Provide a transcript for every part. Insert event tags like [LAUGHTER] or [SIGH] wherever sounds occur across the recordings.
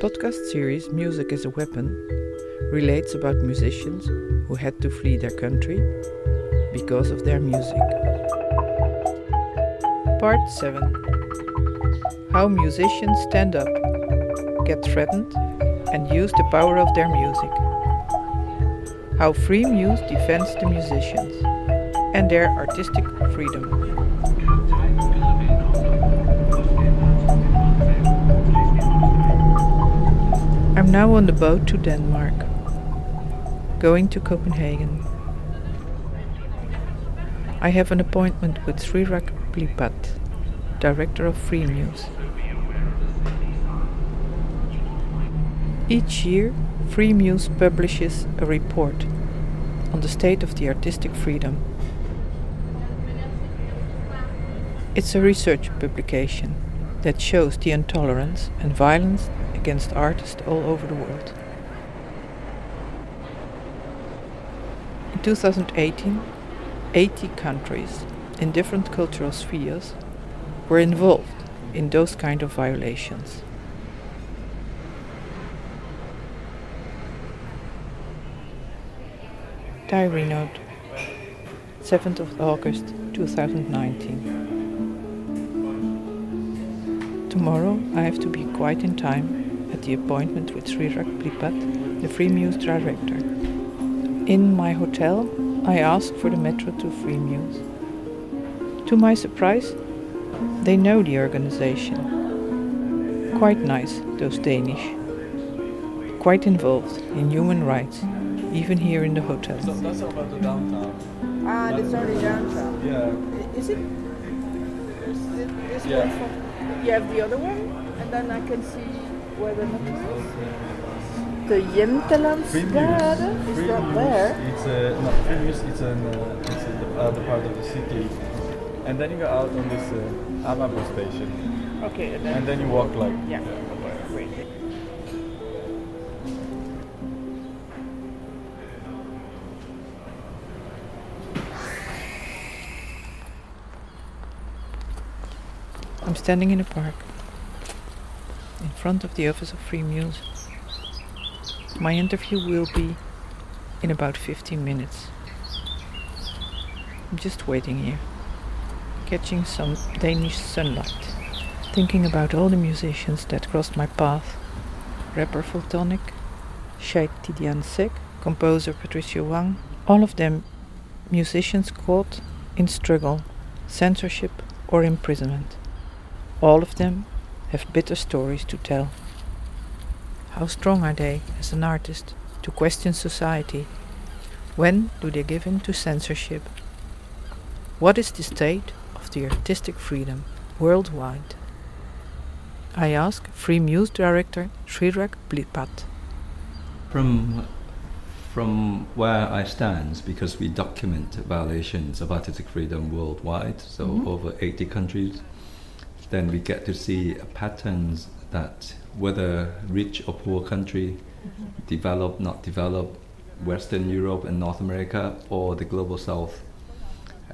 podcast series Music is a Weapon relates about musicians who had to flee their country because of their music. Part 7 How musicians stand up, get threatened, and use the power of their music. How Freemuse defends the musicians and their artistic freedom. I'm now on the boat to Denmark, going to Copenhagen. I have an appointment with Srirak Plipat, director of Freemuse. Each year, Freemuse publishes a report on the state of the artistic freedom. It's a research publication that shows the intolerance and violence against artists all over the world. In 2018, 80 countries in different cultural spheres were involved in those kind of violations. Diary note 7th of August 2019. Tomorrow I have to be quite in time at the appointment with Srirak Plipat, the Freemuse director. In my hotel, I ask for the metro to Freemuse. To my surprise, they know the organization. Quite nice, those Danish. Quite involved in human rights even here in the hotel. So that's about the downtown. Ah, that's only downtown. Yeah. Is it? Is it this Yeah. one for, you have the other one, and then I can see where the metro is. The Jemtelandsgade is that there? It's a not Freemuse. It's an uh, it's in the other part of the city, and then you go out on this uh, Amagerbro station, Okay, and then, and then you walk like yeah. Wait. I'm standing in a park in front of the office of Freemuse. My interview will be in about 15 minutes. I'm just waiting here, catching some Danish sunlight, thinking about all the musicians that crossed my path. Rapper Valtonyc, Cheikh Tidiane Seck, composer Patricia Wang, all of them musicians caught in struggle, censorship, or imprisonment. All of them have bitter stories to tell. How strong are they as an artist to question society? When do they give in to censorship? What is the state of the artistic freedom worldwide? I ask Freemuse director Srirak Plipat. From from where I stand, because we document violations of artistic freedom worldwide, so Mhm. over 80 countries, then we get to see patterns that whether rich or poor country, developed, not developed, Western Europe and North America, or the global South,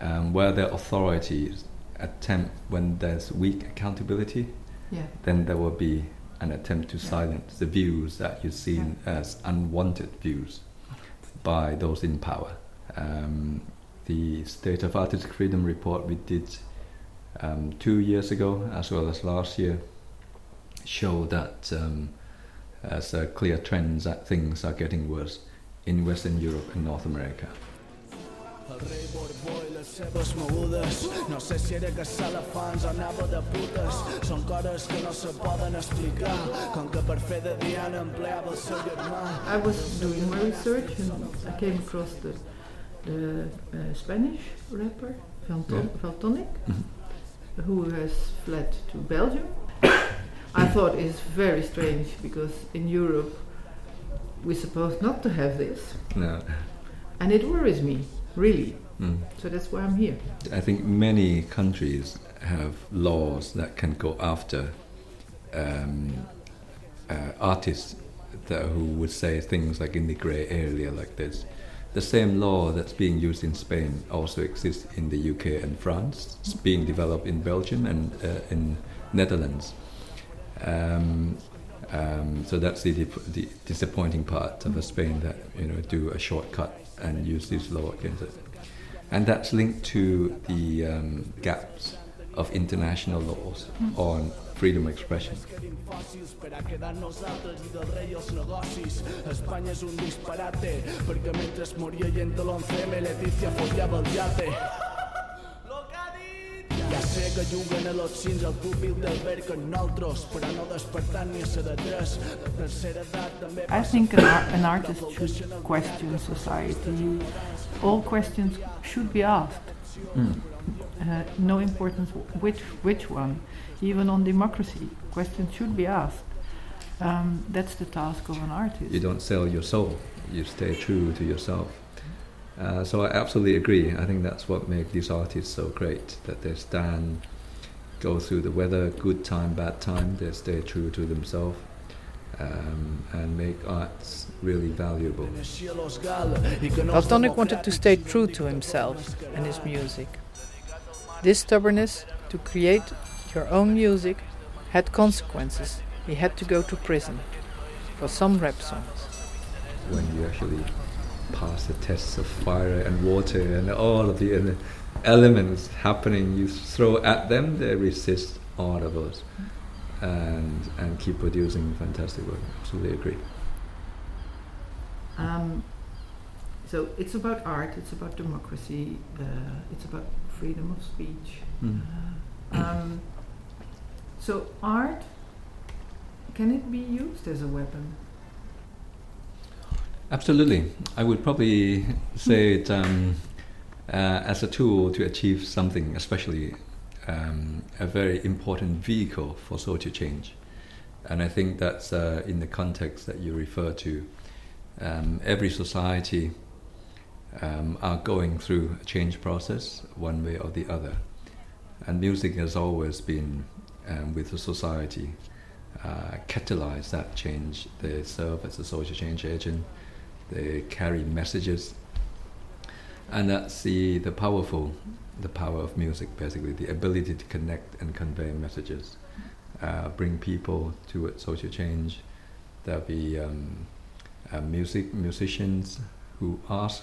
um, where the authorities attempt when there's weak accountability, Yeah. then there will be an attempt to silence the views that you see as unwanted views by those in power. Um, the State of Artistic Freedom report we did um, two years ago, as well as last year, show that um, as a clear trend that things are getting worse in Western Europe and North America. El rei Borbó i les seves mogudes No sé si era que salafans anava de putes Són coses que no se poden explicar Com que per fer de Diana empleava el seu germà I was doing my research and I came across the, the uh, Spanish rapper Valton- Yeah. Valtonyc, Mhm. Who has fled to Belgium. [COUGHS] I thought it's very strange because in Europe we're supposed not to have this, No. and it worries me really. Mm. So that's why I'm here. I think many countries have laws that can go after um, uh, artists that who would say things like in the grey area like this. The same law that's being used in Spain also exists in the UK and France. It's being developed in Belgium and uh, in Netherlands. Um, Um, so that's the, the disappointing part of Spain that you know do a shortcut and use this law against it, and that's linked to the um, gaps of international laws on freedom of expression. per a quedar nosaltres i del rei els negocis. Espanya és un disparate, perquè mentre moria gent de l'11M, Letícia follava el. Ja sé que juguen a los cins al públic del amb nosaltres, però no despertant ni a ser de tres. La tercera edat també I think an, ar- an artist should question society. All questions should be asked. Hmm. Uh, no importance which which one. Even on democracy, questions should be asked. Um, that's the task of an artist. You don't sell your soul; you stay true to yourself. Uh, so I absolutely agree. I think that's what makes these artists so great. That they stand, go through the weather, good time, bad time. They stay true to themselves um, and make arts really valuable. així a los gal i que no els Valtonyc wanted to stay true to himself and his music. This stubbornness to create your own music had consequences. He had to go to prison for some rap songs. when you actually pass the tests of fire and water and all of the elements happening you throw at them, they resist all of us and and keep producing fantastic work. Absolutely agree. Um, so it's about art, it's about democracy, uh, it's about freedom of speech. Um, so art, can it be used as a weapon? Absolutely. I would probably say it um, uh, as a tool to achieve something, especially um, a very important vehicle for social change. And I think that's uh, in the context that you refer to. Um, every society um, are going through a change process, one way or the other. And music has always been um, with the society, uh, catalyze that change. They serve as a social change agent they carry messages and that's the, the powerful the power of music basically the ability to connect and convey messages uh, bring people to social change there'll be um, uh, music musicians who ask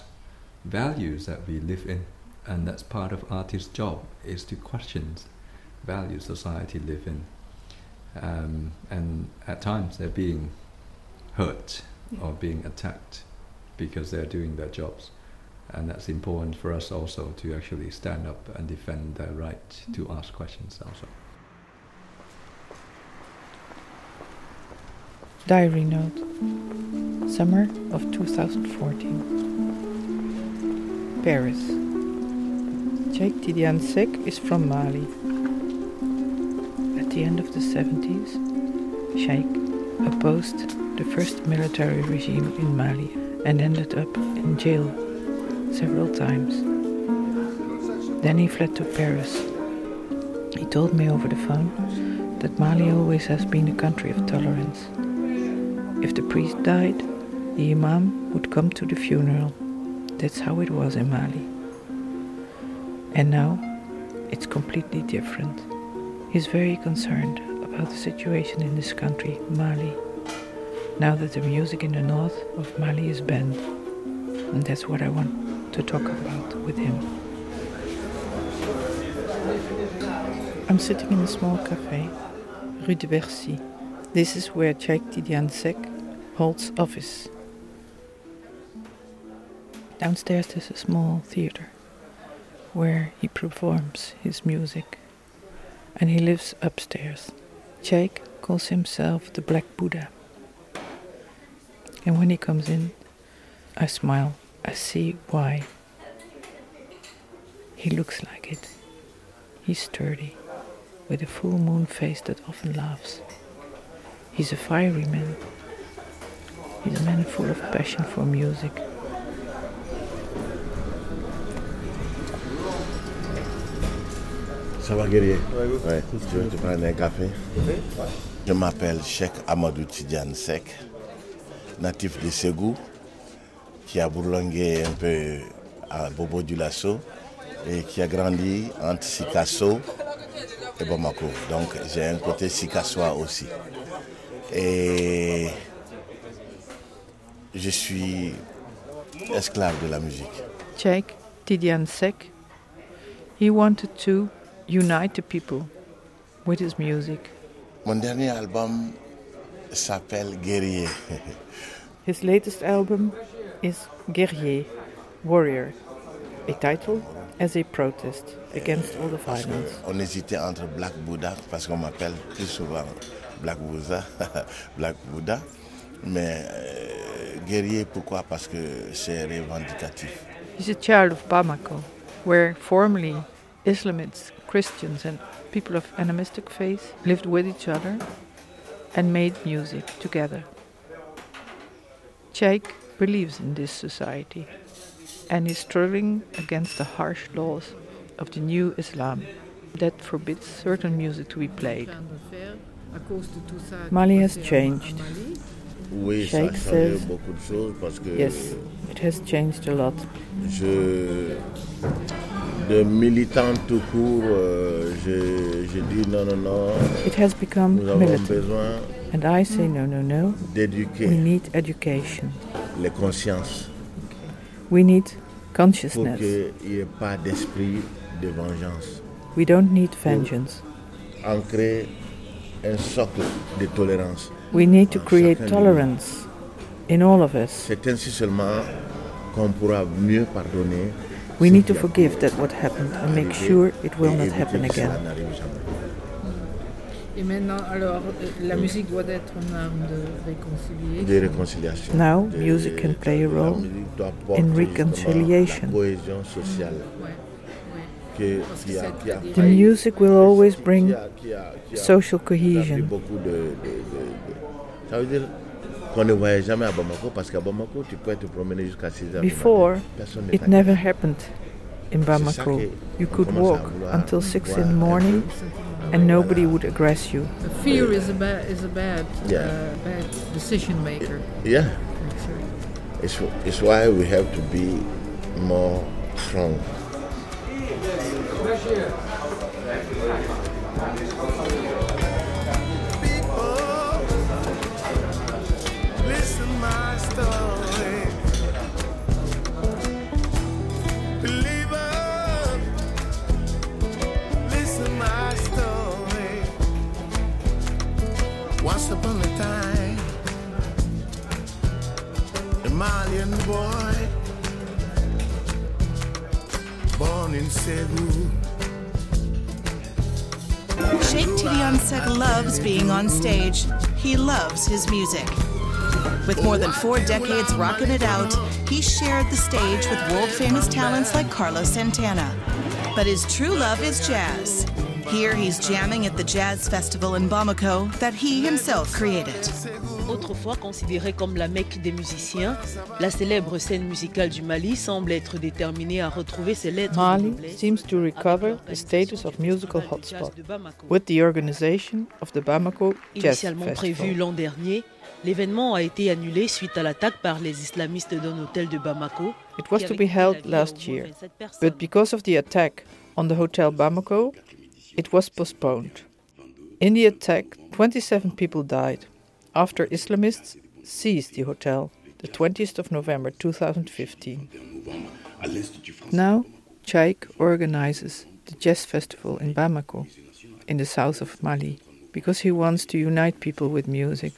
values that we live in and that's part of artist's job is to question values society live in um, and at times they're being hurt or being attacked because they're doing their jobs. And that's important for us also to actually stand up and defend their right to ask questions also. Diary note Summer of 2014. Paris. Cheikh Tidiane Seck is from Mali. At the end of the 70s, Cheikh opposed the first military regime in Mali and ended up in jail several times. Then he fled to Paris. He told me over the phone that Mali always has been a country of tolerance. If the priest died, the imam would come to the funeral. That's how it was in Mali. And now, it's completely different. He's very concerned about the situation in this country, Mali, now that the music in the north of Mali is banned. And that's what I want to talk about with him. I'm sitting in a small cafe, Rue de Bercy. This is where Cheikh Tidiane Seck holds office. Downstairs there's a small theater where he performs his music. And he lives upstairs. Cheikh calls himself the Black Buddha. And when he comes in, I smile. I see why. He looks like it. He's sturdy, with a full moon face that often laughs. He's a fiery man. He's a man full of passion for music. Ça va guerrier Ouais, tu veux te prendre un café? Je m'appelle Cheikh Amadou Tidiane Sek, natif de Ségou, qui a bourlingué un peu à Bobo du Lasso et qui a grandi entre Sikasso et Bamako. Donc j'ai un côté Sikassois aussi. Et je suis esclave de la musique. Cheikh Tidiane Seck, he wanted to unite the people with his music. Mon dernier album s'appelle Guerrier. [LAUGHS] His latest album is Guerrier, Warrior, a title as a protest against all the violence. On hésitait entre Black Buddha, parce qu'on m'appelle plus souvent Black Buddha, [LAUGHS] Black Buddha. Mais euh, guerrier, pourquoi Parce que c'est revendicatif. He's a child of Bamako, where formerly Islamists, Christians, and people of animistic faith lived with each other and made music together. Cheikh believes in this society and is struggling against the harsh laws of the new Islam that forbids certain music to be played. Mali has changed. Cheikh says- beaucoup de choses parce que Yes, it has changed a lot. De militant tout court, euh, je, je dis non, non, non, It has become nous avons militant. besoin And I say no, no, no. We d'éduquer need education. les consciences We need pour consciousness. qu'il n'y ait pas d'esprit de vengeance. We don't need vengeance. Ancrer un socle de tolérance. We need to create tolerance in all of us. C'est ainsi seulement qu'on pourra mieux pardonner. We need to forgive that what happened and make sure it will not happen again. Et maintenant, alors, euh, la musique doit être une arme de réconciliation. Now, music can play a role musique doit porter in reconciliation. La cohésion sociale Ouais, ouais. que, Parce que qui a, c'est qui a des- The music will always bring a- qui a- qui a- social qui a pris cohesion. beaucoup de, de- de- de- Ça veut dire qu'on ne voyait jamais à Bamako parce qu'à Bamako, tu peux te promener jusqu'à 6 heures. Before. Personne It never happened in Bamako. You could walk until 6 in the morning and nobody would aggress you. The fear is a bad, is a bad, Yeah. uh, bad decision maker. Yeah, it's, it's why we have to be more strong. In Cebu. Cheikh Tidiane Seck loves being on stage. He loves his music. With more than four decades rocking it out, he shared the stage with world famous talents like Carlos Santana. But his true love is jazz. Here he's jamming at the Jazz Festival in Bamako that he himself created. Autrefois considérée comme la Mecque des musiciens, la célèbre scène musicale du Mali semble être déterminée à retrouver ses lettres Mali seems to recover the status of musical hotspot with the organization of the Bamako Jazz Initialement prévu l'an dernier, l'événement a été annulé suite à l'attaque par les islamistes d'un hôtel de Bamako. It was to be held last year, 27 personnes. but because of the attack on the hotel Bamako, it was postponed. In the attack, 27 people died after Islamists seized the hotel the 20th of November 2015. Now, Cheikh organizes the jazz festival in Bamako, in the south of Mali, because he wants to unite people with music.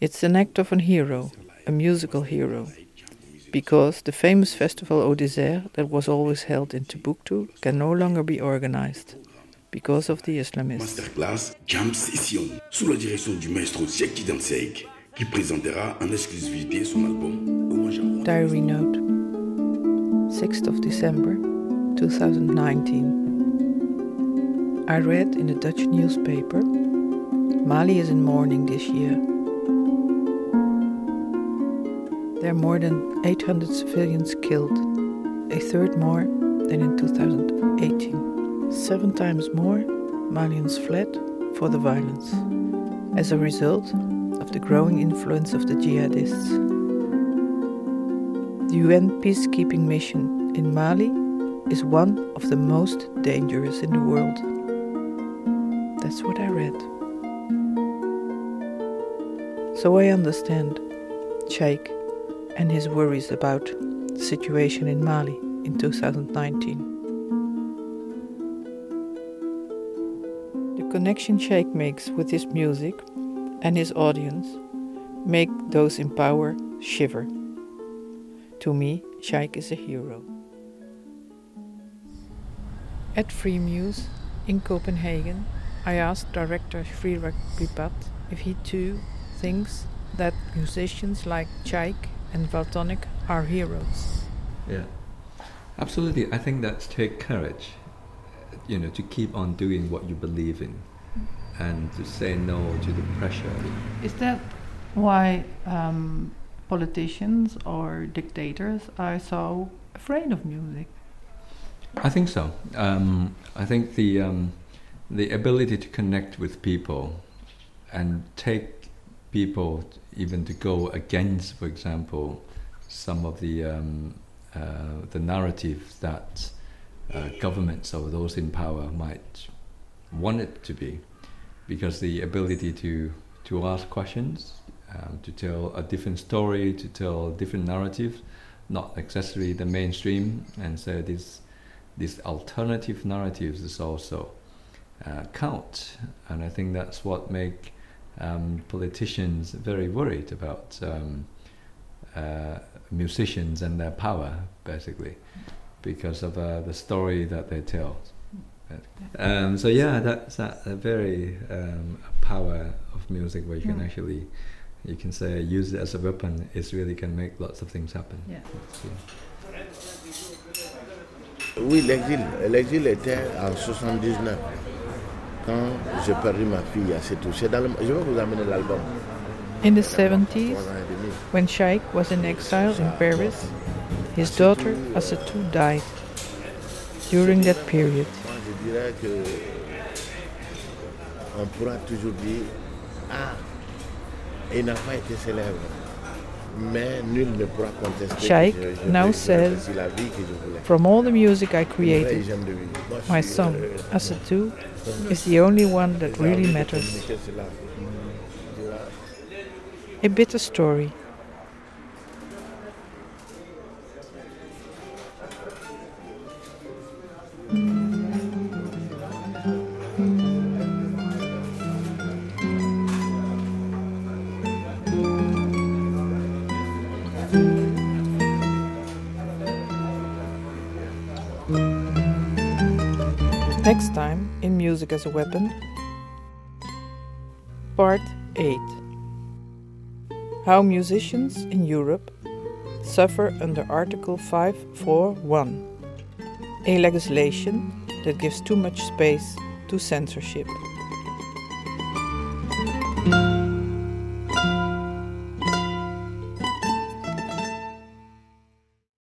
It's an act of a hero, a musical hero, because the famous festival Au Désert that was always held in Timbuktu can no longer be organized because of the Islamists. Masterclass Jam Session, sous la direction du maestro Cheikh Tidiane Seck, qui présentera en exclusivité son album Hommage à moi. Diary note 6th of December 2019. I read in a Dutch newspaper Mali is in mourning this year. There are more than 800 civilians killed, a third more than in 2018. Seven times more Malians fled for the violence as a result of the growing influence of the jihadists. The UN peacekeeping mission in Mali is one of the most dangerous in the world. That's what I read. So I understand Cheikh and his worries about the situation in Mali in 2019. Connection Cheikh makes with his music and his audience make those in power shiver. To me, Cheikh is a hero. At Freemuse in Copenhagen, I asked director Srirak Plipat if he too thinks that musicians like Cheikh and Valtonyc are heroes. Yeah, absolutely. I think that's take courage, you know, to keep on doing what you believe in and to say no to the pressure. Is that why um, politicians or dictators are so afraid of music? I think so. Um, I think the um, the ability to connect with people and take people even to go against, for example, some of the um, uh, the narratives that uh, governments or those in power might want it to be, because the ability to to ask questions, um, to tell a different story, to tell different narratives, not necessarily the mainstream, and so this these alternative narratives is also uh, count, and I think that's what make um, politicians very worried about um, uh, musicians and their power, basically, because of uh, the story that they tell. Um, so yeah, that's a, a very um, power of music where you can actually, you can say, use it as a weapon. It really can make lots of things happen. Yeah. Oui, l'exil. L'exil était en 79. Quand j'ai perdu ma fille à Setou. C'est dans le- Je vais vous amener l'album. In the 70s, when Cheikh was in exile in Paris, his daughter Asatou died. During that period, Moi, je dirais que on pourra toujours dire Ah, il n'a pas été célèbre. Mais nul ne pourra contester. Cheikh que je- je now says, la vie que je voulais. From all the music I created, hygiène de vie. Moi, je my song, euh, Asatou, is the only one that really matters. communiquer cela. Tu vois. A bitter story. Next time in Music as a Weapon, Part 8 How musicians in Europe suffer under Article 541, a legislation that gives too much space to censorship.